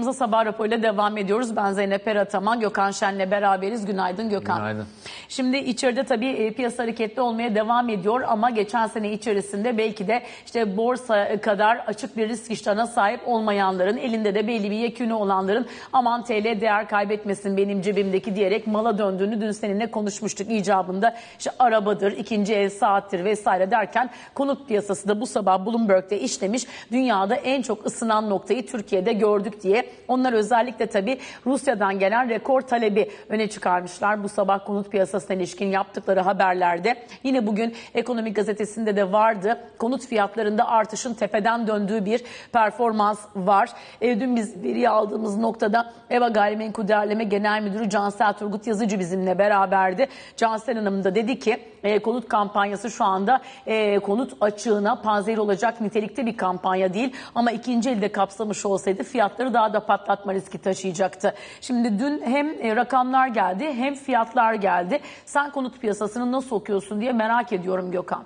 Yayınımıza sabah raporuyla devam ediyoruz. Ben Zeynep Erataman, Gökhan Şen'le beraberiz. Günaydın Gökhan. Günaydın. Şimdi içeride tabii e, piyasa hareketli olmaya devam ediyor ama geçen sene içerisinde belki de işte borsa kadar açık bir risk iştahına sahip olmayanların, elinde de belli bir yekünü olanların aman TL değer kaybetmesin benim cebimdeki diyerek mala döndüğünü dün seninle konuşmuştuk icabında. İşte arabadır, ikinci el saattir vesaire derken konut piyasası da bu sabah Bloomberg'de işlemiş. Dünyada en çok ısınan noktayı Türkiye'de gördük diye. Onlar özellikle tabii Rusya'dan gelen rekor talebi öne çıkarmışlar. Bu sabah konut piyasasına ilişkin yaptıkları haberlerde. Yine bugün Ekonomik Gazetesi'nde de vardı. Konut fiyatlarında artışın tepeden döndüğü bir performans var. E, dün biz veri aldığımız noktada EVA Gayrimenkul Değerleme Genel Müdürü Cansel Turgut Yazıcı bizimle beraberdi. Cansel Hanım da dedi ki e, konut kampanyası şu anda e, konut açığına panzehir olacak nitelikte bir kampanya değil. Ama ikinci elde kapsamış olsaydı fiyatları daha da patlatma riski taşıyacaktı. Şimdi dün hem e, rakamlar geldi hem fiyatlar geldi. Sen konut piyasasını nasıl okuyorsun diye merak ediyorum Gökhan.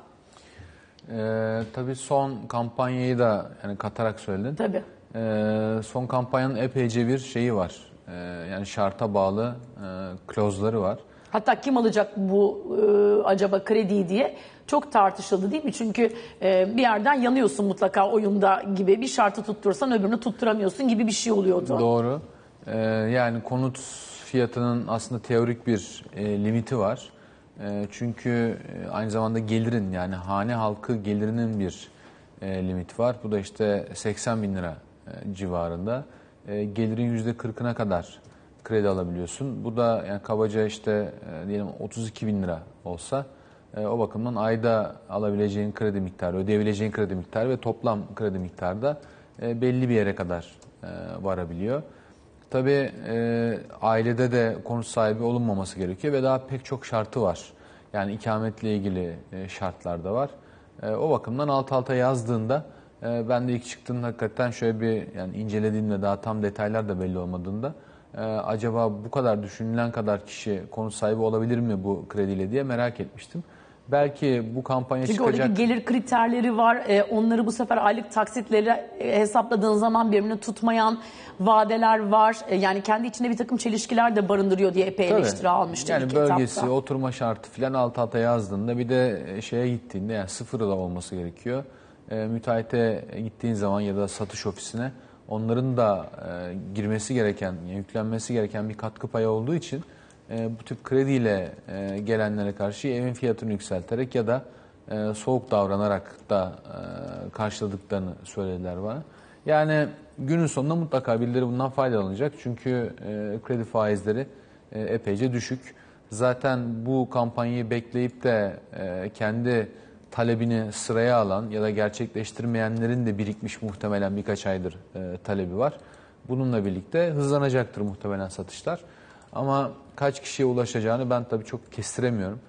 Ee, tabii son kampanyayı da yani katarak söyledin. Tabii. Ee, son kampanyanın epeyce bir şeyi var. Ee, yani şarta bağlı e, klozları var. Hatta kim alacak bu e, acaba krediyi diye çok tartışıldı değil mi? Çünkü e, bir yerden yanıyorsun mutlaka oyunda gibi bir şartı tuttursan öbürünü tutturamıyorsun gibi bir şey oluyordu. Doğru. Ee, yani konut fiyatının aslında teorik bir e, limiti var. E, çünkü e, aynı zamanda gelirin yani hane halkı gelirinin bir e, limiti var. Bu da işte 80 bin lira e, civarında. E, gelirin %40'ına kadar kredi alabiliyorsun. Bu da yani kabaca işte e, diyelim 32 bin lira olsa o bakımdan ayda alabileceğin kredi miktarı, ödeyebileceğin kredi miktarı ve toplam kredi miktarı da e, belli bir yere kadar e, varabiliyor. Tabii e, ailede de konut sahibi olunmaması gerekiyor ve daha pek çok şartı var. Yani ikametle ilgili e, şartlar da var. E, o bakımdan alt alta yazdığında e, ben de ilk çıktığında hakikaten şöyle bir yani incelediğimde daha tam detaylar da belli olmadığında e, acaba bu kadar düşünülen kadar kişi konut sahibi olabilir mi bu krediyle diye merak etmiştim. Belki bu kampanya Çünkü çıkacak. oradaki gelir kriterleri var. E, onları bu sefer aylık taksitleri e, hesapladığın zaman birbirini tutmayan vadeler var. E, yani kendi içinde bir takım çelişkiler de barındırıyor diye epey Tabii. eleştiri almıştı Yani ilk bölgesi, etapta. oturma şartı filan alt alta yazdığında bir de şeye gittiğinde yani sıfır da olması gerekiyor. E, müteahhite gittiğin zaman ya da satış ofisine onların da e, girmesi gereken, yüklenmesi gereken bir katkı payı olduğu için e, bu tip krediyle e, gelenlere karşı evin fiyatını yükselterek ya da e, soğuk davranarak da e, karşıladıklarını söylediler bana. Yani günün sonunda mutlaka birileri bundan faydalanacak. Çünkü e, kredi faizleri e, epeyce düşük. Zaten bu kampanyayı bekleyip de e, kendi talebini sıraya alan ya da gerçekleştirmeyenlerin de birikmiş muhtemelen birkaç aydır e, talebi var. Bununla birlikte hızlanacaktır muhtemelen satışlar. Ama kaç kişiye ulaşacağını ben tabii çok kestiremiyorum.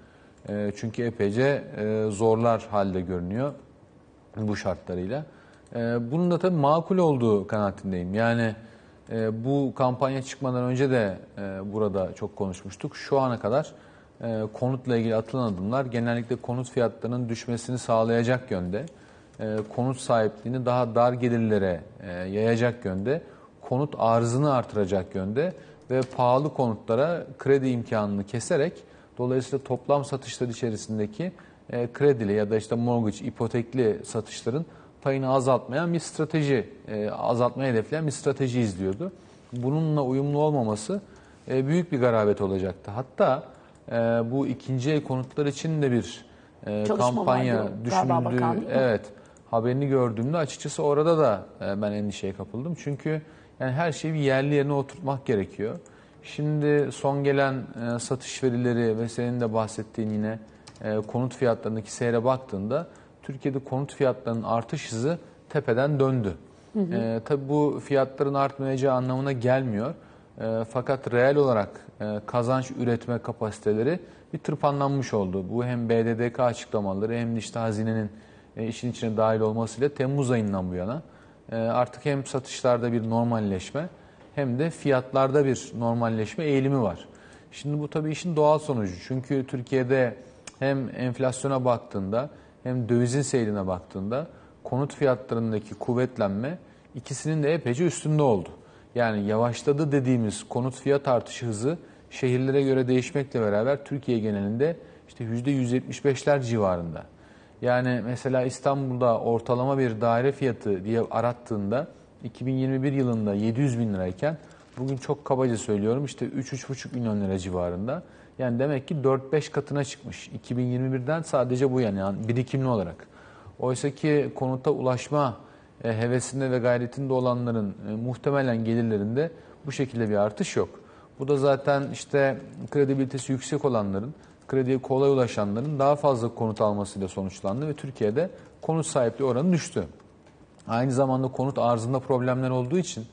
E, çünkü epeyce e, zorlar halde görünüyor bu şartlarıyla. E, bunun da tabii makul olduğu kanaatindeyim. Yani e, bu kampanya çıkmadan önce de e, burada çok konuşmuştuk. Şu ana kadar e, konutla ilgili atılan adımlar genellikle konut fiyatlarının düşmesini sağlayacak yönde. E, konut sahipliğini daha dar gelirlere e, yayacak yönde. Konut arzını artıracak yönde ve pahalı konutlara kredi imkanını keserek dolayısıyla toplam satışlar içerisindeki e, kredili ya da işte mortgage, ipotekli satışların payını azaltmayan bir strateji, e, azaltmaya hedefleyen bir strateji izliyordu. Bununla uyumlu olmaması e, büyük bir garabet olacaktı. Hatta e, bu ikinci el konutlar için de bir e, Çalışma kampanya vardı bakan? Evet, haberini gördüğümde açıkçası orada da e, ben endişeye kapıldım. Çünkü yani her şeyi bir yerli yerine oturtmak gerekiyor. Şimdi son gelen e, satış verileri ve senin de bahsettiğin yine e, konut fiyatlarındaki seyre baktığında Türkiye'de konut fiyatlarının artış hızı tepeden döndü. E, tabii bu fiyatların artmayacağı anlamına gelmiyor. E, fakat reel olarak e, kazanç üretme kapasiteleri bir tırpanlanmış oldu. Bu hem BDDK açıklamaları hem de işte hazinenin e, işin içine dahil olmasıyla Temmuz ayından bu yana artık hem satışlarda bir normalleşme hem de fiyatlarda bir normalleşme eğilimi var. Şimdi bu tabii işin doğal sonucu. Çünkü Türkiye'de hem enflasyona baktığında hem dövizin seyrine baktığında konut fiyatlarındaki kuvvetlenme ikisinin de epeyce üstünde oldu. Yani yavaşladı dediğimiz konut fiyat artışı hızı şehirlere göre değişmekle beraber Türkiye genelinde işte %175'ler civarında. Yani mesela İstanbul'da ortalama bir daire fiyatı diye arattığında 2021 yılında 700 bin lirayken bugün çok kabaca söylüyorum işte 3-3,5 milyon lira civarında. Yani demek ki 4-5 katına çıkmış. 2021'den sadece bu yani, yani birikimli olarak. Oysa ki konuta ulaşma e, hevesinde ve gayretinde olanların e, muhtemelen gelirlerinde bu şekilde bir artış yok. Bu da zaten işte kredibilitesi yüksek olanların, krediye kolay ulaşanların daha fazla konut almasıyla sonuçlandı ve Türkiye'de konut sahipliği oranı düştü. Aynı zamanda konut arzında problemler olduğu için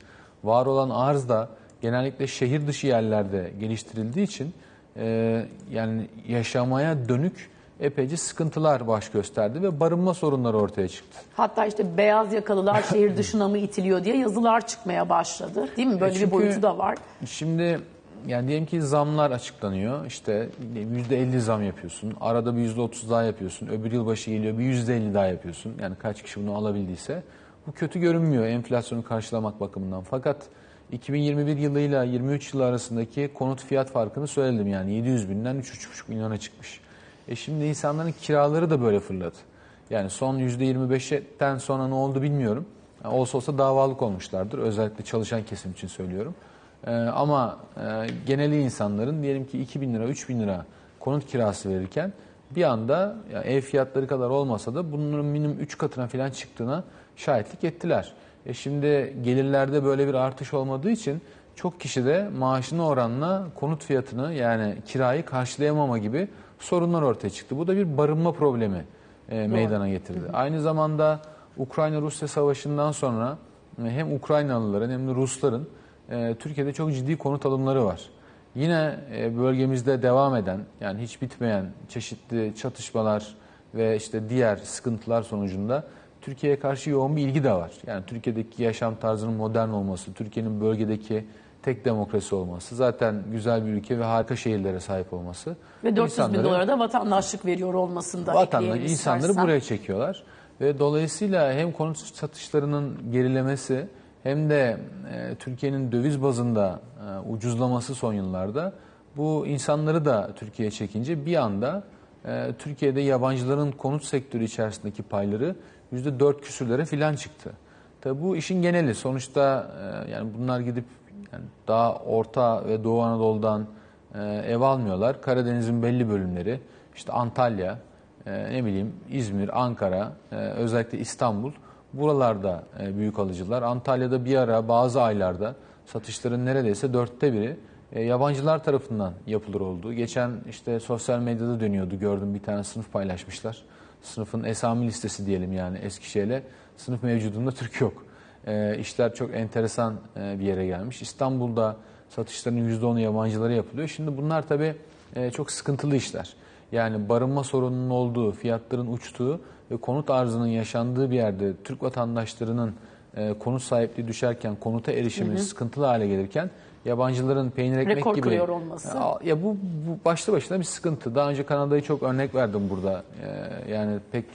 var olan arz da genellikle şehir dışı yerlerde geliştirildiği için e, yani yaşamaya dönük epeyce sıkıntılar baş gösterdi ve barınma sorunları ortaya çıktı. Hatta işte beyaz yakalılar şehir dışına mı itiliyor diye yazılar çıkmaya başladı. Değil mi? Böyle E çünkü bir boyutu da var. Şimdi yani diyelim ki zamlar açıklanıyor. İşte %50 zam yapıyorsun. Arada bir %30 daha yapıyorsun. Öbür yılbaşı geliyor bir %50 daha yapıyorsun. Yani kaç kişi bunu alabildiyse. Bu kötü görünmüyor enflasyonu karşılamak bakımından. Fakat 2021 yılıyla 23 yıl arasındaki konut fiyat farkını söyledim. Yani 700 binden 3,5 milyona çıkmış. E şimdi insanların kiraları da böyle fırladı. Yani son %25'ten sonra ne oldu bilmiyorum. Yani olsa olsa davalık olmuşlardır. Özellikle çalışan kesim için söylüyorum. Ee, ama e, geneli insanların diyelim ki 2 bin lira, 3 bin lira konut kirası verirken bir anda yani ev fiyatları kadar olmasa da bunların minimum 3 katına falan çıktığına şahitlik ettiler. E şimdi gelirlerde böyle bir artış olmadığı için çok kişi de maaşına oranla konut fiyatını yani kirayı karşılayamama gibi sorunlar ortaya çıktı. Bu da bir barınma problemi e, meydana getirdi. Aynı zamanda Ukrayna-Rusya savaşından sonra e, hem Ukraynalıların hem de Rusların e, Türkiye'de çok ciddi konut alımları var. Yine e, bölgemizde devam eden yani hiç bitmeyen çeşitli çatışmalar ve işte diğer sıkıntılar sonucunda Türkiye'ye karşı yoğun bir ilgi de var. Yani Türkiye'deki yaşam tarzının modern olması, Türkiye'nin bölgedeki tek demokrasi olması, zaten güzel bir ülke ve harika şehirlere sahip olması. Ve 400 bin dolara da vatandaşlık veriyor olmasını da vatandaş insanları istersen. buraya çekiyorlar ve dolayısıyla hem konut satışlarının gerilemesi hem de e, Türkiye'nin döviz bazında e, ucuzlaması son yıllarda bu insanları da Türkiye'ye çekince bir anda e, Türkiye'de yabancıların konut sektörü içerisindeki payları %4 küsürlere filan çıktı. Tabi bu işin geneli. Sonuçta e, yani bunlar gidip yani daha Orta ve Doğu Anadolu'dan e, ev almıyorlar. Karadeniz'in belli bölümleri, işte Antalya, e, ne bileyim İzmir, Ankara, e, özellikle İstanbul buralarda e, büyük alıcılar. Antalya'da bir ara bazı aylarda satışların neredeyse dörtte biri e, yabancılar tarafından yapılır oldu. Geçen işte sosyal medyada dönüyordu gördüm bir tane sınıf paylaşmışlar. Sınıfın esami listesi diyelim yani Eskişehir'le sınıf mevcudunda Türk yok. E, işler çok enteresan e, bir yere gelmiş. İstanbul'da satışların %10'u yabancılara yapılıyor. Şimdi bunlar tabii çok sıkıntılı işler. Yani barınma sorununun olduğu, fiyatların uçtuğu konut arzının yaşandığı bir yerde Türk vatandaşlarının e, konut sahipliği düşerken, konuta erişimi sıkıntılı hale gelirken yabancıların peynir ekmek Rekor gibi olması. Ya, ya bu, bu başlı başına bir sıkıntı. Daha önce Kanada'yı çok örnek verdim burada. E, yani pek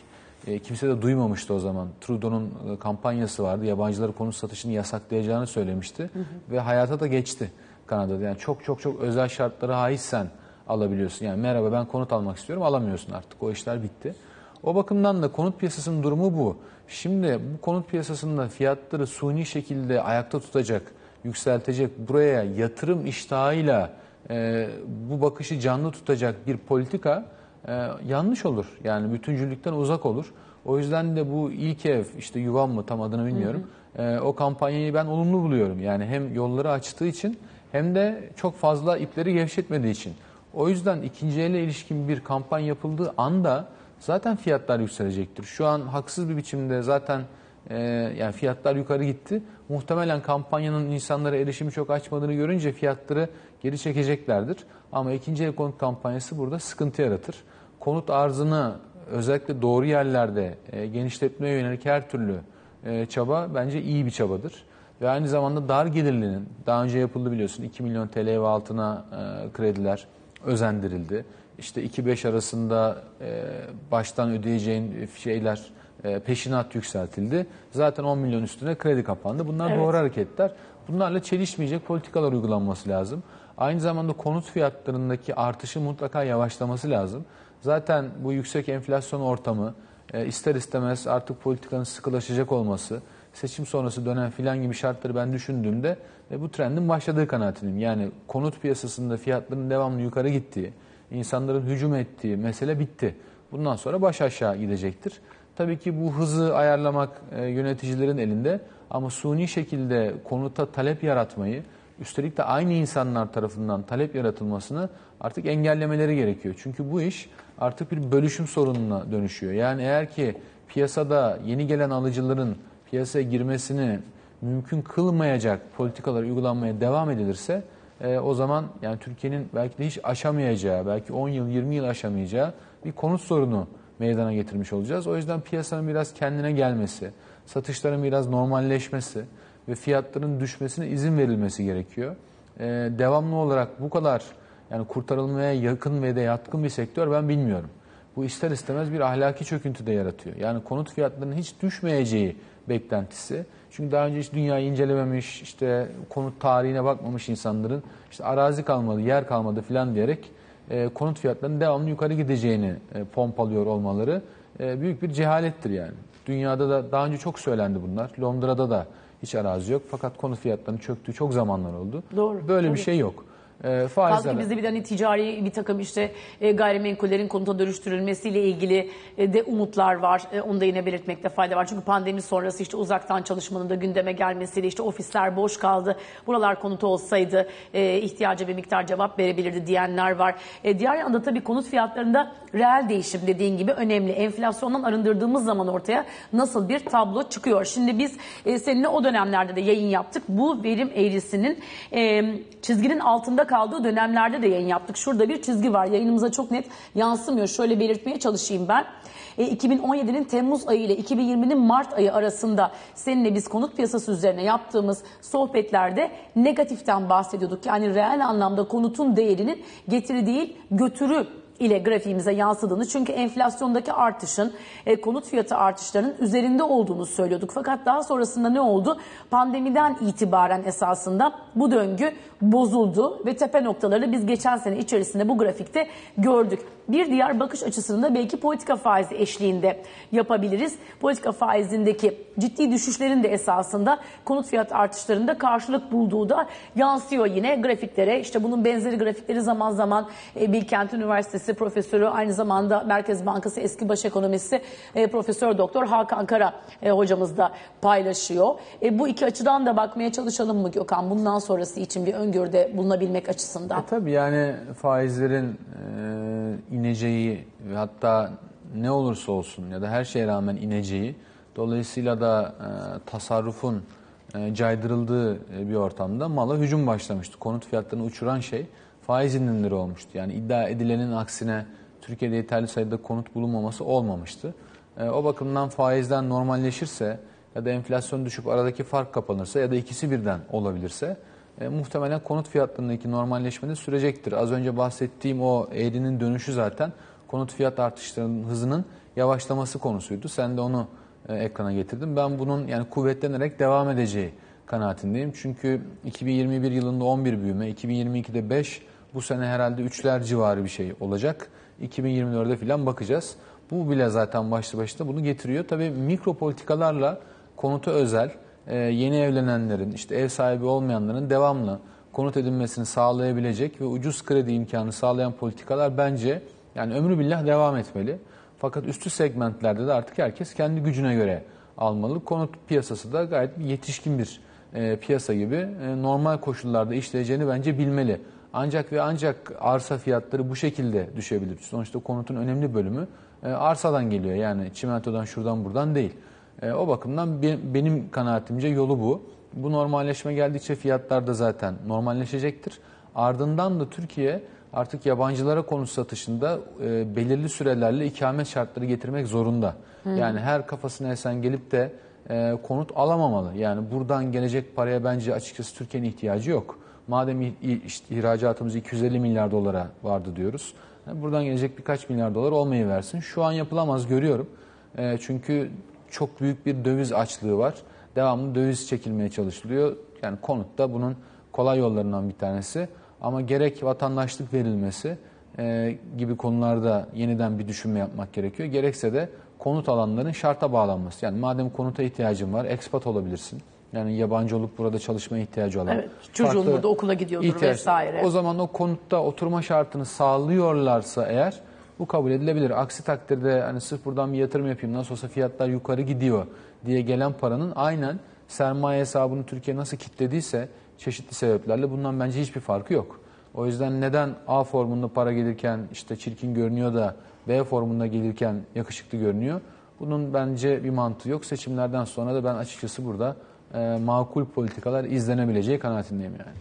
e, kimse de duymamıştı o zaman. Trudeau'nun e, kampanyası vardı. Yabancıları konut satışını yasaklayacağını söylemişti ve hayata da geçti Kanada'da. Yani çok çok çok özel şartlara haizsen alabiliyorsun. Yani merhaba ben konut almak istiyorum alamıyorsun artık. O işler bitti. O bakımdan da konut piyasasının durumu bu. Şimdi bu konut piyasasında fiyatları suni şekilde ayakta tutacak, yükseltecek, buraya yatırım iştahıyla e, bu bakışı canlı tutacak bir politika e, yanlış olur. Yani bütüncüllükten uzak olur. O yüzden de bu ilk ev işte yuvam mı tam adını bilmiyorum. E, o kampanyayı ben olumlu buluyorum. Yani hem yolları açtığı için hem de çok fazla ipleri gevşetmediği için. O yüzden ikinci ele ilişkin bir kampanya yapıldığı anda zaten fiyatlar yükselecektir. Şu an haksız bir biçimde zaten e, yani fiyatlar yukarı gitti. Muhtemelen kampanyanın insanlara erişimi çok açmadığını görünce fiyatları geri çekeceklerdir. Ama ikinci el konut kampanyası burada sıkıntı yaratır. Konut arzını özellikle doğru yerlerde e, genişletmeye yönelik her türlü e, çaba bence iyi bir çabadır. Ve aynı zamanda dar gelirlinin daha önce yapıldı biliyorsun 2 milyon TL ve altına e, krediler özendirildi. İşte 2-5 arasında e, baştan ödeyeceğin şeyler e, peşinat yükseltildi. Zaten 10 milyon üstüne kredi kapandı. Bunlar Evet. doğru hareketler. bunlarla çelişmeyecek politikalar uygulanması lazım. Aynı zamanda konut fiyatlarındaki artışı mutlaka yavaşlaması lazım. Zaten bu yüksek enflasyon ortamı e, ister istemez artık politikanın sıkılaşacak olması, seçim sonrası dönem filan gibi şartları ben düşündüğümde e, bu trendin başladığı kanaatindeyim. Yani konut piyasasında fiyatların devamlı yukarı gittiği, insanların hücum ettiği mesele bitti. Bundan sonra baş aşağı gidecektir. Tabii ki bu hızı ayarlamak e, yöneticilerin elinde ama suni şekilde konuta talep yaratmayı, üstelik de aynı insanlar tarafından talep yaratılmasını artık engellemeleri gerekiyor. Çünkü bu iş artık bir bölüşüm sorununa dönüşüyor. Yani eğer ki piyasada yeni gelen alıcıların piyasaya girmesini mümkün kılmayacak politikalar uygulanmaya devam edilirse e, o zaman yani Türkiye'nin belki de hiç aşamayacağı, belki 10 yıl 20 yıl aşamayacağı bir konut sorunu meydana getirmiş olacağız. O yüzden piyasanın biraz kendine gelmesi, satışların biraz normalleşmesi ve fiyatların düşmesine izin verilmesi gerekiyor. Ee, devamlı olarak bu kadar yani kurtarılmaya yakın ve de yatkın bir sektör ben bilmiyorum. Bu ister istemez bir ahlaki çöküntü de yaratıyor. Yani konut fiyatlarının hiç düşmeyeceği beklentisi. Çünkü daha önce hiç dünyayı incelememiş, işte konut tarihine bakmamış insanların işte arazi kalmadı, yer kalmadı filan diyerek e, konut fiyatlarının devamlı yukarı gideceğini e, pompalıyor olmaları e, büyük bir cehalettir yani. Dünyada da daha önce çok söylendi bunlar. Londra'da da hiç arazi yok fakat konut fiyatlarının çöktüğü çok zamanlar oldu. Doğru, Böyle tabii. bir şey yok. E, Kaldı faizler ki bizde bir de hani ticari bir takım işte e, gayrimenkullerin konuta dönüştürülmesiyle ilgili e, de umutlar var. E, onu da yine belirtmekte fayda var. Çünkü pandemi sonrası işte uzaktan çalışmanın da gündeme gelmesiyle işte ofisler boş kaldı. Buralar konut olsaydı e, ihtiyaca bir miktar cevap verebilirdi diyenler var. E, diğer yanda tabii konut fiyatlarında reel değişim dediğin gibi önemli. Enflasyondan arındırdığımız zaman ortaya nasıl bir tablo çıkıyor. Şimdi biz e, seninle o dönemlerde de yayın yaptık. Bu verim eğrisinin e, çizginin altında kaldığı dönemlerde de yayın yaptık. Şurada bir çizgi var. Yayınımıza çok net yansımıyor. Şöyle belirtmeye çalışayım ben. E, 2017'nin Temmuz ayı ile 2020'nin Mart ayı arasında seninle biz konut piyasası üzerine yaptığımız sohbetlerde negatiften bahsediyorduk. Yani reel anlamda konutun değerinin getiri değil götürü ile grafiğimize yansıdığını çünkü enflasyondaki artışın e, konut fiyatı artışlarının üzerinde olduğunu söylüyorduk. Fakat daha sonrasında ne oldu? Pandemiden itibaren esasında bu döngü bozuldu ve tepe noktaları biz geçen sene içerisinde bu grafikte gördük. Bir diğer bakış açısını da belki politika faizi eşliğinde yapabiliriz. Politika faizindeki ciddi düşüşlerin de esasında konut fiyat artışlarında karşılık bulduğu da yansıyor yine grafiklere. İşte bunun benzeri grafikleri zaman zaman e, Bilkent Üniversitesi profesörü aynı zamanda Merkez Bankası eski baş ekonomisti e, Profesör Doktor Hakan Kara e, hocamız da paylaşıyor. Bu iki açıdan da bakmaya çalışalım mı Gökhan? Bundan sonrası için bir öngörüde bulunabilmek açısından. E tabii yani faizlerin e, ineceği ve hatta ne olursa olsun ya da her şeye rağmen ineceği dolayısıyla da e, tasarrufun e, caydırıldığı e, bir ortamda mala hücum başlamıştı. Konut fiyatlarını uçuran şey faiz indirimleri olmuştu. Yani iddia edilenin aksine Türkiye'de yeterli sayıda konut bulunmaması olmamıştı. E, o bakımdan faizden normalleşirse ya da enflasyon düşüp aradaki fark kapanırsa ya da ikisi birden olabilirse e, muhtemelen konut fiyatlarındaki normalleşme sürecektir. Az önce bahsettiğim o eğrinin dönüşü zaten konut fiyat artışlarının hızının yavaşlaması konusuydu. Sen de onu e, ekrana getirdin. Ben bunun yani kuvvetlenerek devam edeceği kanaatindeyim. Çünkü 2021 yılında 11 büyüme, 2022'de 5, bu sene herhalde 3'ler civarı bir şey olacak. 2024'de falan bakacağız. Bu bile zaten başlı başına bunu getiriyor. Tabii mikro politikalarla konuta özel, e, yeni evlenenlerin, işte ev sahibi olmayanların devamlı konut edinmesini sağlayabilecek ve ucuz kredi imkanı sağlayan politikalar bence yani ömrü billah devam etmeli. Fakat üstü segmentlerde de artık herkes kendi gücüne göre almalı. Konut piyasası da gayet yetişkin bir e, piyasa gibi e, normal koşullarda işleyeceğini bence bilmeli. Ancak ve ancak arsa fiyatları bu şekilde düşebilir. Sonuçta konutun önemli bölümü e, arsadan geliyor. Yani çimentodan şuradan buradan değil. E, o bakımdan be- benim kanaatimce yolu bu. Bu normalleşme geldikçe fiyatlar da zaten normalleşecektir. Ardından da Türkiye artık yabancılara konut satışında e, belirli sürelerle ikamet şartları getirmek zorunda. Yani her kafasına esen gelip de e, konut alamamalı. Yani buradan gelecek paraya bence açıkçası Türkiye'nin ihtiyacı yok. Madem işte ihracatımız 250 milyar dolara vardı diyoruz. Yani buradan gelecek birkaç milyar dolar olmayı versin. Şu an yapılamaz görüyorum. E, çünkü çok büyük bir döviz açlığı var. Devamlı döviz çekilmeye çalışılıyor. Yani konut da bunun kolay yollarından bir tanesi. Ama gerek vatandaşlık verilmesi e, gibi konularda yeniden bir düşünme yapmak gerekiyor. Gerekse de konut alanların şarta bağlanması. Yani madem konuta ihtiyacın var, ekspat olabilirsin. Yani yabancı olup burada çalışmaya ihtiyacı olan. Evet, çocuğun burada okula gidiyordur ihtiyaç- vesaire. O zaman o konutta oturma şartını sağlıyorlarsa eğer bu kabul edilebilir. Aksi takdirde hani sırf buradan bir yatırım yapayım nasıl olsa fiyatlar yukarı gidiyor diye gelen paranın aynen sermaye hesabını Türkiye nasıl kilitlediyse çeşitli sebeplerle bundan bence hiçbir farkı yok. O yüzden neden A formunda para gelirken işte çirkin görünüyor da B formunda gelirken yakışıklı görünüyor? Bunun bence bir mantığı yok. Seçimlerden sonra da ben açıkçası burada e, makul politikalar izlenebileceği kanaatindeyim yani.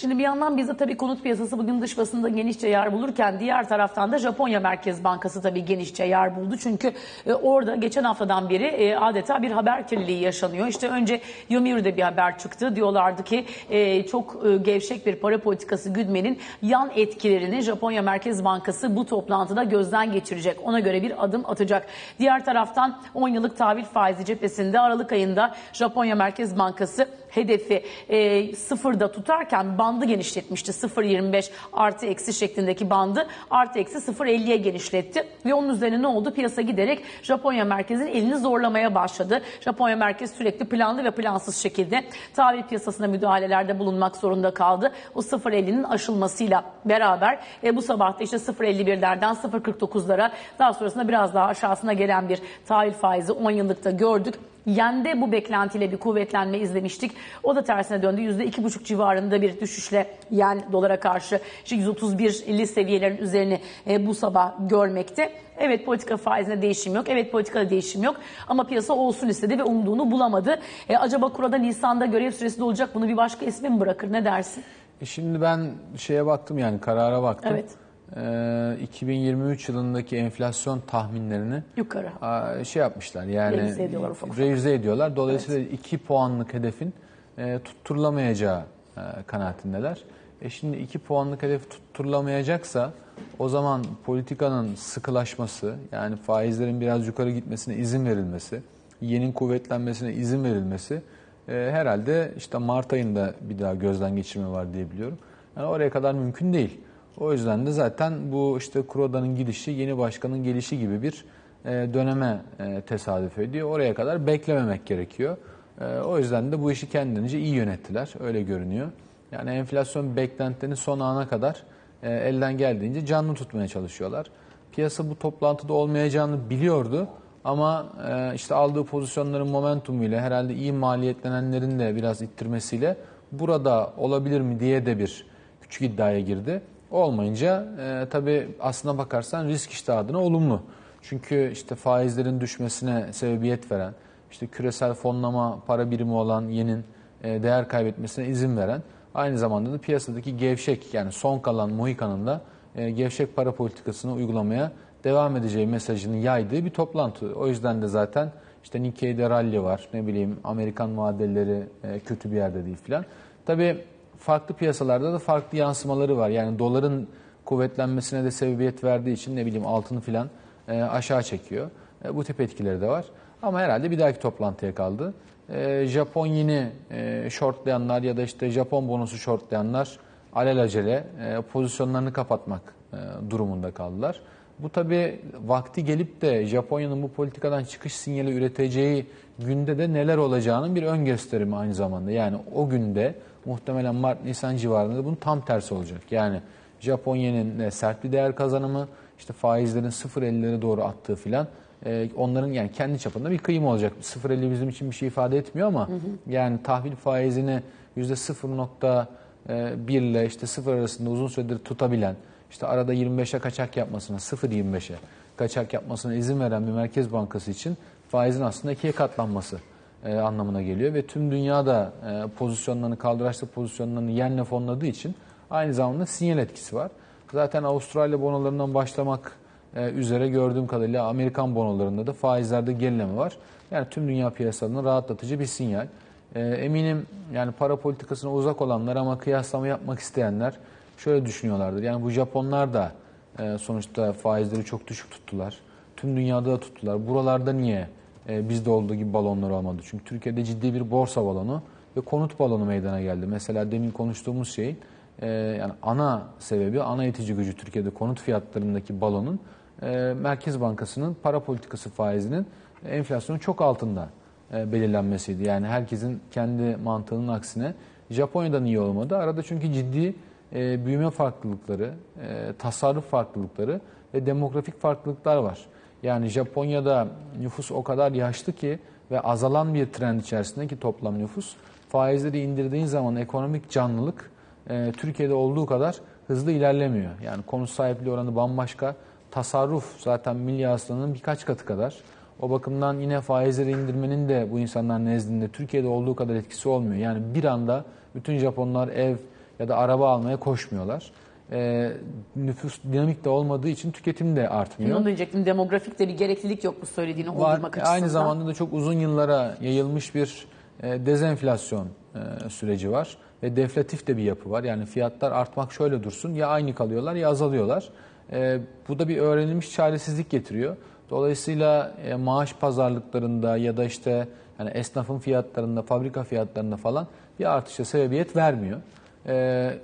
Şimdi bir yandan bizde tabii konut piyasası bugün dış basında genişçe yer bulurken diğer taraftan da Japonya Merkez Bankası tabii genişçe yer buldu. Çünkü e, orada geçen haftadan beri e, adeta bir haber kirliliği yaşanıyor. İşte önce Yomiuri'de bir haber çıktı. Diyorlardı ki e, çok gevşek bir para politikası güdmenin yan etkilerini Japonya Merkez Bankası bu toplantıda gözden geçirecek. Ona göre bir adım atacak. Diğer taraftan 10 yıllık tahvil faizi cephesinde Aralık ayında Japonya Merkez Bankası hedefi e, sıfırda tutarken bandı genişletmişti. 0.25 artı eksi şeklindeki bandı artı eksi 0.50'ye genişletti. Ve onun üzerine ne oldu? Piyasa giderek Japonya merkezin elini zorlamaya başladı. Japonya merkez sürekli planlı ve plansız şekilde tahvil piyasasına müdahalelerde bulunmak zorunda kaldı. O 0.50'nin aşılmasıyla beraber e, bu sabah da işte 0.51'lerden 0.49'lara daha sonrasında biraz daha aşağısına gelen bir tahvil faizi 10 yıllıkta gördük. Yende bu beklentiyle bir kuvvetlenme izlemiştik. O da tersine döndü. %2,5 civarında bir düşüşle yen dolara karşı işte 131'li seviyelerin üzerini e, bu sabah görmekte. Evet politika faizinde değişim yok. Evet politikada değişim yok. Ama piyasa olsun istedi ve umduğunu bulamadı. E, acaba kurada Nisan'da görev süresi de olacak. Bunu bir başka isme mi bırakır? Ne dersin? E şimdi ben şeye baktım yani karara baktım. Evet. Ee, 2023 yılındaki enflasyon tahminlerini Yukarı. şey yapmışlar yani Revize ediyorlar ufak revize ediyorlar. Dolayısıyla 2 puanlık hedefin e, tutturulamayacağı e, kanaatindeler. E şimdi 2 puanlık hedef tutturilamayacaksa o zaman politikanın sıkılaşması yani faizlerin biraz yukarı gitmesine izin verilmesi, yenin kuvvetlenmesine izin verilmesi e, herhalde işte Mart ayında bir daha gözden geçirme var diye biliyorum. Yani oraya kadar mümkün değil. O yüzden de zaten bu işte Kuroda'nın gidişi, yeni başkanın gelişi gibi bir e, döneme e, tesadüf ediyor. Oraya kadar beklememek gerekiyor. E, o yüzden de bu işi kendince iyi yönettiler. Öyle görünüyor. Yani enflasyon beklentilerini son ana kadar elden geldiğince canlı tutmaya çalışıyorlar. Piyasa bu toplantıda olmayacağını biliyordu. Ama işte aldığı pozisyonların momentumuyla herhalde iyi maliyetlenenlerin de biraz ittirmesiyle burada olabilir mi diye de bir küçük iddiaya girdi. Olmayınca e, tabii aslına bakarsan risk iştahına olumlu. Çünkü işte faizlerin düşmesine sebebiyet veren, işte küresel fonlama para birimi olan yenin e, değer kaybetmesine izin veren, aynı zamanda da piyasadaki gevşek yani son kalan Mohikan'ın da e, gevşek para politikasını uygulamaya devam edeceği mesajını yaydığı bir toplantı. O yüzden de zaten işte Nikkei'de rally var, ne bileyim Amerikan vadeleri e, kötü bir yerde değil filan. Tabii farklı piyasalarda da farklı yansımaları var. Yani doların kuvvetlenmesine de sebebiyet verdiği için ne bileyim altını filan e, aşağı çekiyor. E, bu tip etkileri de var. Ama herhalde bir dahaki toplantıya kaldı. E, Japon yeni e, shortlayanlar ya da işte Japon bonusu shortlayanlar alelacele e, pozisyonlarını kapatmak e, durumunda kaldılar. Bu tabii vakti gelip de Japonya'nın bu politikadan çıkış sinyali üreteceği günde de neler olacağının bir ön gösterimi aynı zamanda. Yani o günde muhtemelen Mart-Nisan civarında bunun tam tersi olacak. Yani Japonya'nın sert bir değer kazanımı, işte faizlerin 0.50'lere doğru attığı filan e, onların yani kendi çapında bir kıyım olacak. 0.50 bizim için bir şey ifade etmiyor ama hı hı. yani tahvil faizini %0.1 ile işte 0 arasında uzun süredir tutabilen, işte arada 25'e kaçak yapmasına, 0.25'e kaçak yapmasına izin veren bir merkez bankası için faizin aslında ikiye katlanması e, anlamına geliyor ve tüm dünyada e, pozisyonlarını kaldıraçlı pozisyonlarını yenle fonladığı için aynı zamanda sinyal etkisi var. Zaten Avustralya bonolarından başlamak e, üzere gördüğüm kadarıyla Amerikan bonolarında da faizlerde gerileme var. Yani tüm dünya piyasalarına rahatlatıcı bir sinyal. E, eminim yani para politikasına uzak olanlar ama kıyaslama yapmak isteyenler şöyle düşünüyorlardır. Yani bu Japonlar da e, sonuçta faizleri çok düşük tuttular. Tüm dünyada da tuttular. Buralarda niye e, bizde olduğu gibi balonlar olmadı? Çünkü Türkiye'de ciddi bir borsa balonu ve konut balonu meydana geldi. Mesela demin konuştuğumuz şeyin e, yani ana sebebi, ana itici gücü Türkiye'de konut fiyatlarındaki balonun e, Merkez Bankası'nın para politikası faizinin enflasyonun çok altında e, belirlenmesiydi. Yani herkesin kendi mantığının aksine Japonya'dan iyi olmadı. Arada çünkü ciddi büyüme farklılıkları, e, tasarruf farklılıkları ve demografik farklılıklar var. Yani Japonya'da nüfus o kadar yaşlı ki ve azalan bir trend içerisinde ki toplam nüfus faizleri indirdiğin zaman ekonomik canlılık e, Türkiye'de olduğu kadar hızlı ilerlemiyor. Yani konut sahipliği oranı bambaşka. Tasarruf zaten milli hasılanın birkaç katı kadar. O bakımdan yine faizleri indirmenin de bu insanlar nezdinde Türkiye'de olduğu kadar etkisi olmuyor. Yani bir anda bütün Japonlar ev ya da araba almaya koşmuyorlar. Ee, nüfus dinamik de olmadığı için tüketim de artmıyor. Onu diyecektim. Demografik de bir gereklilik yok bu söylediğini Var. oldurmak açısından. Aynı zamanda da çok uzun yıllara yayılmış bir e, dezenflasyon e, süreci var ve deflatif de bir yapı var. Yani fiyatlar artmak şöyle dursun ya aynı kalıyorlar ya azalıyorlar. E, bu da bir öğrenilmiş çaresizlik getiriyor. Dolayısıyla e, maaş pazarlıklarında ya da işte yani esnafın fiyatlarında, fabrika fiyatlarında falan bir artışa sebebiyet vermiyor. E,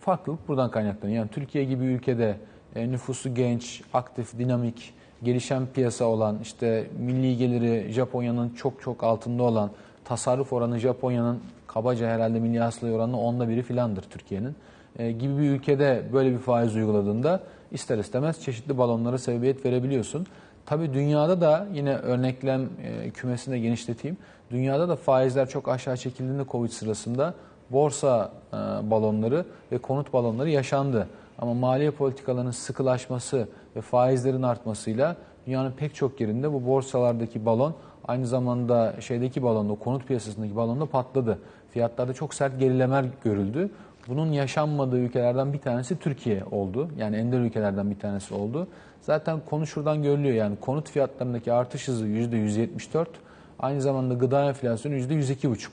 farklılık buradan kaynaklanıyor. Yani Türkiye gibi ülkede e, nüfusu genç, aktif, dinamik, gelişen piyasa olan, işte milli geliri Japonya'nın çok çok altında olan, tasarruf oranı Japonya'nın kabaca herhalde milli hasıla oranı onda biri filandır Türkiye'nin. E, gibi bir ülkede böyle bir faiz uyguladığında ister istemez çeşitli balonlara sebebiyet verebiliyorsun. Tabii dünyada da yine örneklem e, kümesini de genişleteyim. Dünyada da faizler çok aşağı çekildiğinde Covid sırasında borsa e, balonları ve konut balonları yaşandı. Ama maliye politikalarının sıkılaşması ve faizlerin artmasıyla dünyanın pek çok yerinde bu borsalardaki balon aynı zamanda şeydeki balonda, konut piyasasındaki balonda patladı. Fiyatlarda çok sert gerilemeler görüldü. Bunun yaşanmadığı ülkelerden bir tanesi Türkiye oldu. Yani ender ülkelerden bir tanesi oldu. Zaten konu şuradan görülüyor yani konut fiyatlarındaki artış hızı %174. Aynı zamanda gıda enflasyonu %102,5.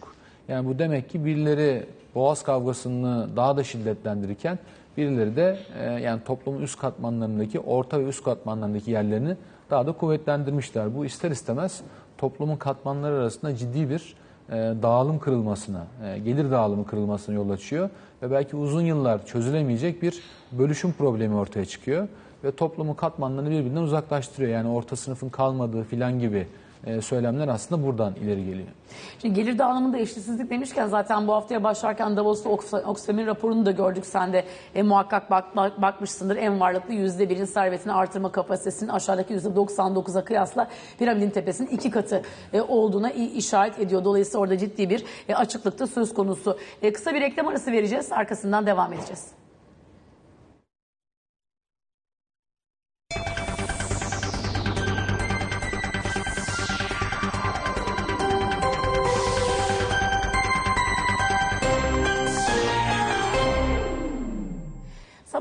Yani bu demek ki birileri boğaz kavgasını daha da şiddetlendirirken birileri de e, yani toplumun üst katmanlarındaki, orta ve üst katmanlarındaki yerlerini daha da kuvvetlendirmişler. Bu ister istemez toplumun katmanları arasında ciddi bir e, dağılım kırılmasına, e, gelir dağılımı kırılmasına yol açıyor ve belki uzun yıllar çözülemeyecek bir bölüşüm problemi ortaya çıkıyor ve toplumun katmanlarını birbirinden uzaklaştırıyor. Yani orta sınıfın kalmadığı filan gibi e, söylemler aslında buradan ileri geliyor. Şimdi gelir dağılımında eşitsizlik demişken zaten bu haftaya başlarken Davos'ta Oxfam'ın raporunu da gördük. Sen de e, muhakkak bak, bak, bakmışsındır. En varlıklı %1'in servetini artırma kapasitesinin aşağıdaki %99'a kıyasla piramidin tepesinin iki katı e, olduğuna işaret ediyor. Dolayısıyla orada ciddi bir e, açıklıkta söz konusu. E, kısa bir reklam arası vereceğiz. Arkasından devam edeceğiz.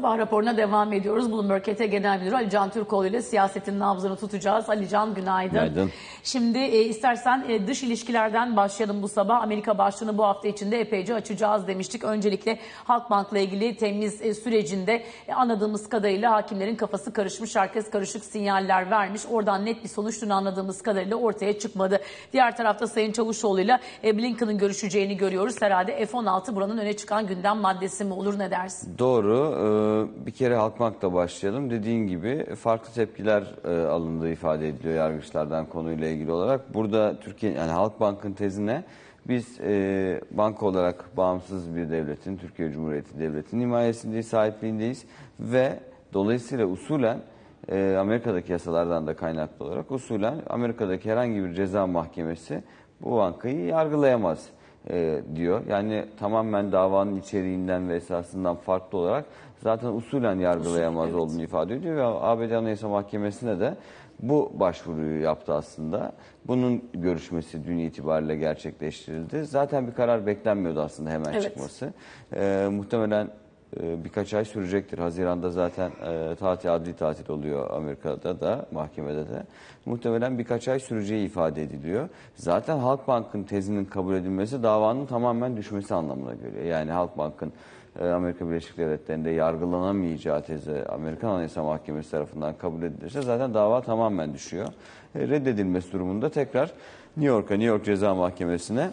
Sabah raporuna devam ediyoruz. Bloomberg KT Genel Müdürü Ali Can Türkoğlu ile siyasetin nabzını tutacağız. Ali Can günaydın. Günaydın. Şimdi e, istersen e, dış ilişkilerden başlayalım bu sabah. Amerika başlığını bu hafta içinde epeyce açacağız demiştik. Öncelikle Halkbank'la ilgili temiz e, sürecinde e, anladığımız kadarıyla hakimlerin kafası karışmış. Herkes karışık sinyaller vermiş. Oradan net bir sonuçluğunu anladığımız kadarıyla ortaya çıkmadı. Diğer tarafta Sayın Çavuşoğlu ile e, Blinken'ın görüşeceğini görüyoruz. Herhalde F-16 buranın öne çıkan gündem maddesi mi olur ne dersin? Doğru. Ee, bir kere Halkbank'ta başlayalım. Dediğin gibi farklı tepkiler e, alındığı ifade ediliyor yargıçlardan konuyla ilgili olarak. Burada Türkiye yani Halkbank'ın tezine biz e, banka olarak bağımsız bir devletin, Türkiye Cumhuriyeti Devleti'nin himayesindeyiz, sahipliğindeyiz ve dolayısıyla usulen e, Amerika'daki yasalardan da kaynaklı olarak usulen Amerika'daki herhangi bir ceza mahkemesi bu bankayı yargılayamaz e, diyor. Yani tamamen davanın içeriğinden ve esasından farklı olarak zaten usulen yargılayamaz Usul, evet. olduğunu ifade ediyor ve ABD Anayasa Mahkemesi'ne de bu başvuruyu yaptı aslında. Bunun görüşmesi dün itibariyle gerçekleştirildi. Zaten bir karar beklenmiyordu aslında hemen Evet. çıkması. E, muhtemelen e, birkaç ay sürecektir. Haziran'da zaten e, tatil, adli tatil oluyor Amerika'da da, mahkemede de. Muhtemelen birkaç ay süreceği ifade ediliyor. Zaten Halkbank'ın tezinin kabul edilmesi davanın tamamen düşmesi anlamına geliyor. Yani Halkbank'ın e, Amerika Birleşik Devletleri'nde yargılanamayacağı tezi Amerikan Anayasa Mahkemesi tarafından kabul edilirse zaten dava tamamen düşüyor. E, reddedilmesi durumunda tekrar New York'a, New York Ceza Mahkemesi'ne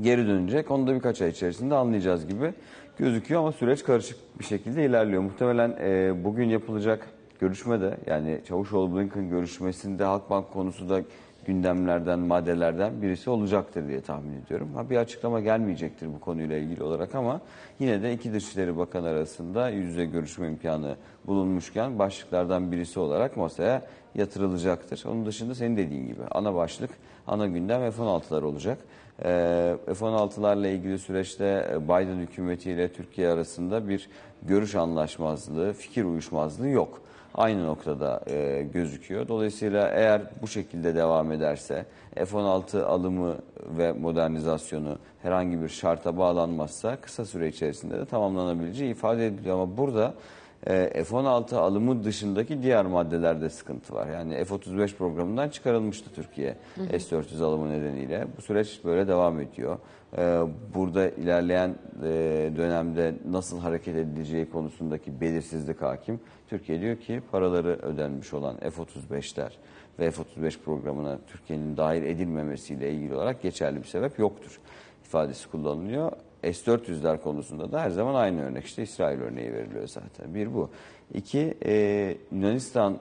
geri dönecek. Onu da birkaç ay içerisinde anlayacağız gibi gözüküyor ama süreç karışık bir şekilde ilerliyor. Muhtemelen e, bugün yapılacak görüşmede yani Çavuşoğlu-Blinken görüşmesinde Halkbank konusu da gündemlerden, maddelerden birisi olacaktır diye tahmin ediyorum. Ha, bir açıklama gelmeyecektir bu konuyla ilgili olarak ama yine de iki Dışişleri Bakanı arasında yüz yüze görüşme imkanı bulunmuşken başlıklardan birisi olarak masaya yatırılacaktır. Onun dışında senin dediğin gibi ana başlık, ana gündem F-16'lar olacak. Ee, F-16'larla ilgili süreçte Biden hükümetiyle Türkiye arasında bir görüş anlaşmazlığı, fikir uyuşmazlığı yok aynı noktada e, gözüküyor. Dolayısıyla eğer bu şekilde devam ederse F-16 alımı ve modernizasyonu herhangi bir şarta bağlanmazsa kısa süre içerisinde de tamamlanabileceği ifade ediliyor. Ama burada e, F-16 alımı dışındaki diğer maddelerde sıkıntı var. Yani F-35 programından çıkarılmıştı Türkiye S-400 alımı nedeniyle. Bu süreç böyle devam ediyor. E, burada ilerleyen e, dönemde nasıl hareket edileceği konusundaki belirsizlik hakim. Türkiye diyor ki paraları ödenmiş olan F-35'ler ve F-35 programına Türkiye'nin dahil edilmemesiyle ilgili olarak geçerli bir sebep yoktur ifadesi kullanılıyor. S-400'ler konusunda da her zaman aynı örnek işte İsrail örneği veriliyor zaten. Bir bu. İki, e, Yunanistan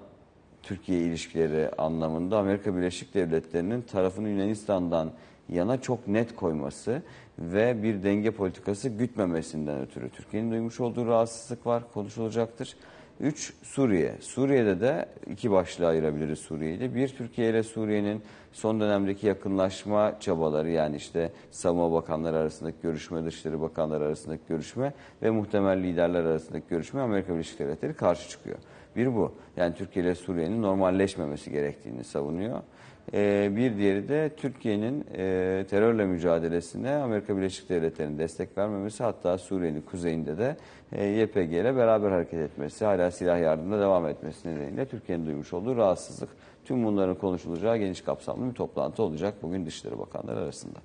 Türkiye ilişkileri anlamında Amerika Birleşik Devletleri'nin tarafını Yunanistan'dan yana çok net koyması ve bir denge politikası gütmemesinden ötürü Türkiye'nin duymuş olduğu rahatsızlık var, konuşulacaktır. Üç, Suriye. Suriye'de de iki başlığa ayırabiliriz Suriye'yi Bir, Türkiye ile Suriye'nin son dönemdeki yakınlaşma çabaları yani işte savunma bakanları arasındaki görüşme, dışişleri bakanları arasındaki görüşme ve muhtemel liderler arasındaki görüşme Amerika Birleşik Devletleri karşı çıkıyor. Bir bu. Yani Türkiye ile Suriye'nin normalleşmemesi gerektiğini savunuyor. Ee, bir diğeri de Türkiye'nin e, terörle mücadelesine Amerika Birleşik Devletleri'nin destek vermemesi hatta Suriye'nin kuzeyinde de e, YPG ile beraber hareket etmesi, hala silah yardımına devam etmesi nedeniyle Türkiye'nin duymuş olduğu rahatsızlık. Tüm bunların konuşulacağı geniş kapsamlı bir toplantı olacak bugün Dışişleri Bakanları arasında.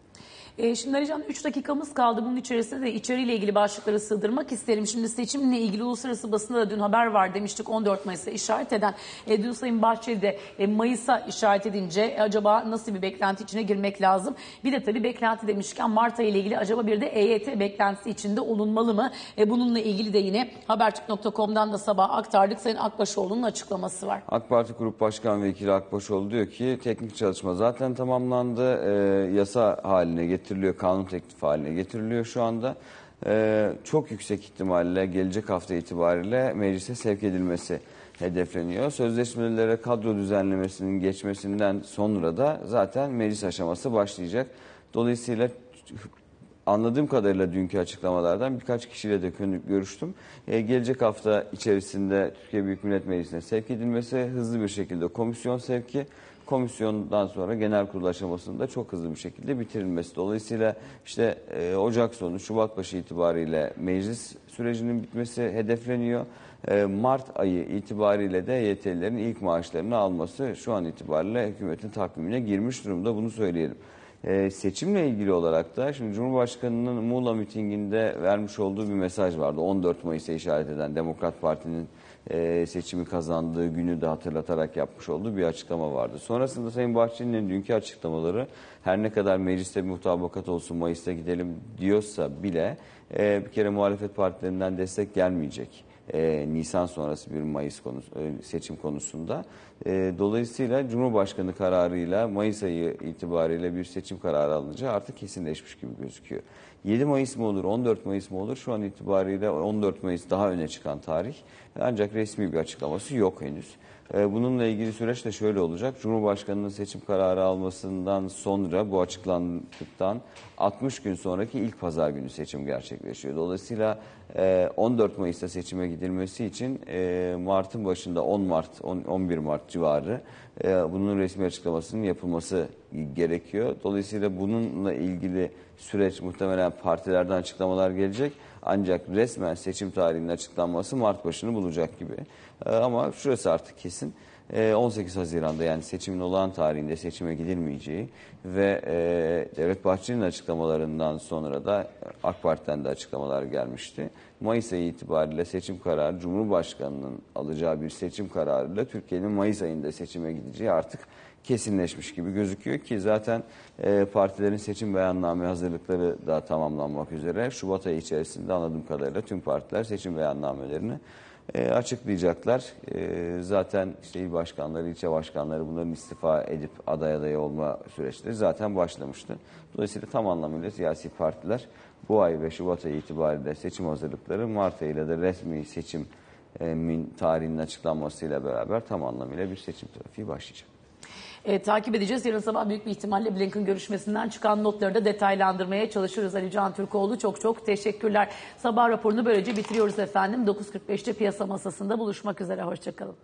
E, şimdi Arican 3 dakikamız kaldı. Bunun içerisinde de içeriyle ilgili başlıkları sığdırmak isterim. Şimdi seçimle ilgili uluslararası basında da dün haber var demiştik 14 Mayıs'a işaret eden. E, dün Sayın Bahçeli de e, Mayıs'a işaret edince e, acaba nasıl bir beklenti içine girmek lazım? Bir de tabii beklenti demişken Mart ayı ile ilgili acaba bir de EYT beklentisi içinde olunmalı mı? E, bununla ilgili de yine habertürk.com'dan da sabah aktardık. Sayın Akbaşoğlu'nun açıklaması var. AK Parti Grup Başkan Vekili Akbaşoğlu diyor ki teknik çalışma zaten tamamlandı. E, yasa haline getirdi getiriliyor, kanun teklifi haline getiriliyor şu anda. Ee, çok yüksek ihtimalle gelecek hafta itibariyle meclise sevk edilmesi hedefleniyor. Sözleşmelere kadro düzenlemesinin geçmesinden sonra da zaten meclis aşaması başlayacak. Dolayısıyla anladığım kadarıyla dünkü açıklamalardan birkaç kişiyle de görüştüm. Ee, gelecek hafta içerisinde Türkiye Büyük Millet Meclisi'ne sevk edilmesi, hızlı bir şekilde komisyon sevki, komisyondan sonra genel kurul aşamasında çok hızlı bir şekilde bitirilmesi. Dolayısıyla işte e, Ocak sonu, Şubat başı itibariyle meclis sürecinin bitmesi hedefleniyor. E, Mart ayı itibariyle de YTL'lerin ilk maaşlarını alması şu an itibariyle hükümetin takvimine girmiş durumda bunu söyleyelim. E, seçimle ilgili olarak da şimdi Cumhurbaşkanı'nın Muğla mitinginde vermiş olduğu bir mesaj vardı. 14 Mayıs'a işaret eden Demokrat Parti'nin e, seçimi kazandığı günü de hatırlatarak yapmış olduğu bir açıklama vardı. Sonrasında Sayın Bahçeli'nin dünkü açıklamaları her ne kadar mecliste bir mutabakat olsun Mayıs'ta gidelim diyorsa bile e, bir kere muhalefet partilerinden destek gelmeyecek. E, Nisan sonrası bir Mayıs konusu, e, seçim konusunda. E, dolayısıyla Cumhurbaşkanı kararıyla Mayıs ayı itibariyle bir seçim kararı alınacağı artık kesinleşmiş gibi gözüküyor. 7 Mayıs mı olur, 14 Mayıs mı olur? Şu an itibariyle 14 Mayıs daha öne çıkan tarih. Ancak resmi bir açıklaması yok henüz. Ee, bununla ilgili süreç de şöyle olacak. Cumhurbaşkanının seçim kararı almasından sonra bu açıklandıktan 60 gün sonraki ilk pazar günü seçim gerçekleşiyor. Dolayısıyla 14 e, Mayıs'ta seçime gidilmesi için e, Mart'ın başında 10 Mart, 11 Mart civarı e, bunun resmi açıklamasının yapılması gerekiyor. Dolayısıyla bununla ilgili süreç muhtemelen partilerden açıklamalar gelecek. Ancak resmen seçim tarihinin açıklanması Mart başını bulacak gibi. Ama şurası artık kesin. e, 18 Haziran'da yani seçimin olağan tarihinde seçime gidilmeyeceği ve e, Devlet Bahçeli'nin açıklamalarından sonra da AK Parti'den de açıklamalar gelmişti. Mayıs ayı itibariyle seçim kararı Cumhurbaşkanı'nın alacağı bir seçim kararıyla Türkiye'nin Mayıs ayında seçime gideceği artık kesinleşmiş gibi gözüküyor ki zaten e, partilerin seçim beyanname hazırlıkları da tamamlanmak üzere. Şubat ayı içerisinde anladığım kadarıyla tüm partiler seçim beyannamelerini e, açıklayacaklar. E, zaten işte il başkanları, ilçe başkanları bunların istifa edip aday adayı olma süreçleri zaten başlamıştı. Dolayısıyla tam anlamıyla siyasi partiler bu ay ve Şubat ayı itibariyle seçim hazırlıkları Mart ayıyla da resmi seçimin tarihinin açıklanmasıyla beraber tam anlamıyla bir seçim trafiği başlayacak. E, takip edeceğiz. Yarın sabah büyük bir ihtimalle Blinken görüşmesinden çıkan notları da detaylandırmaya çalışırız. Ali Can Türkoğlu çok çok teşekkürler. Sabah raporunu böylece bitiriyoruz efendim. 9.45'te piyasa masasında buluşmak üzere. Hoşçakalın.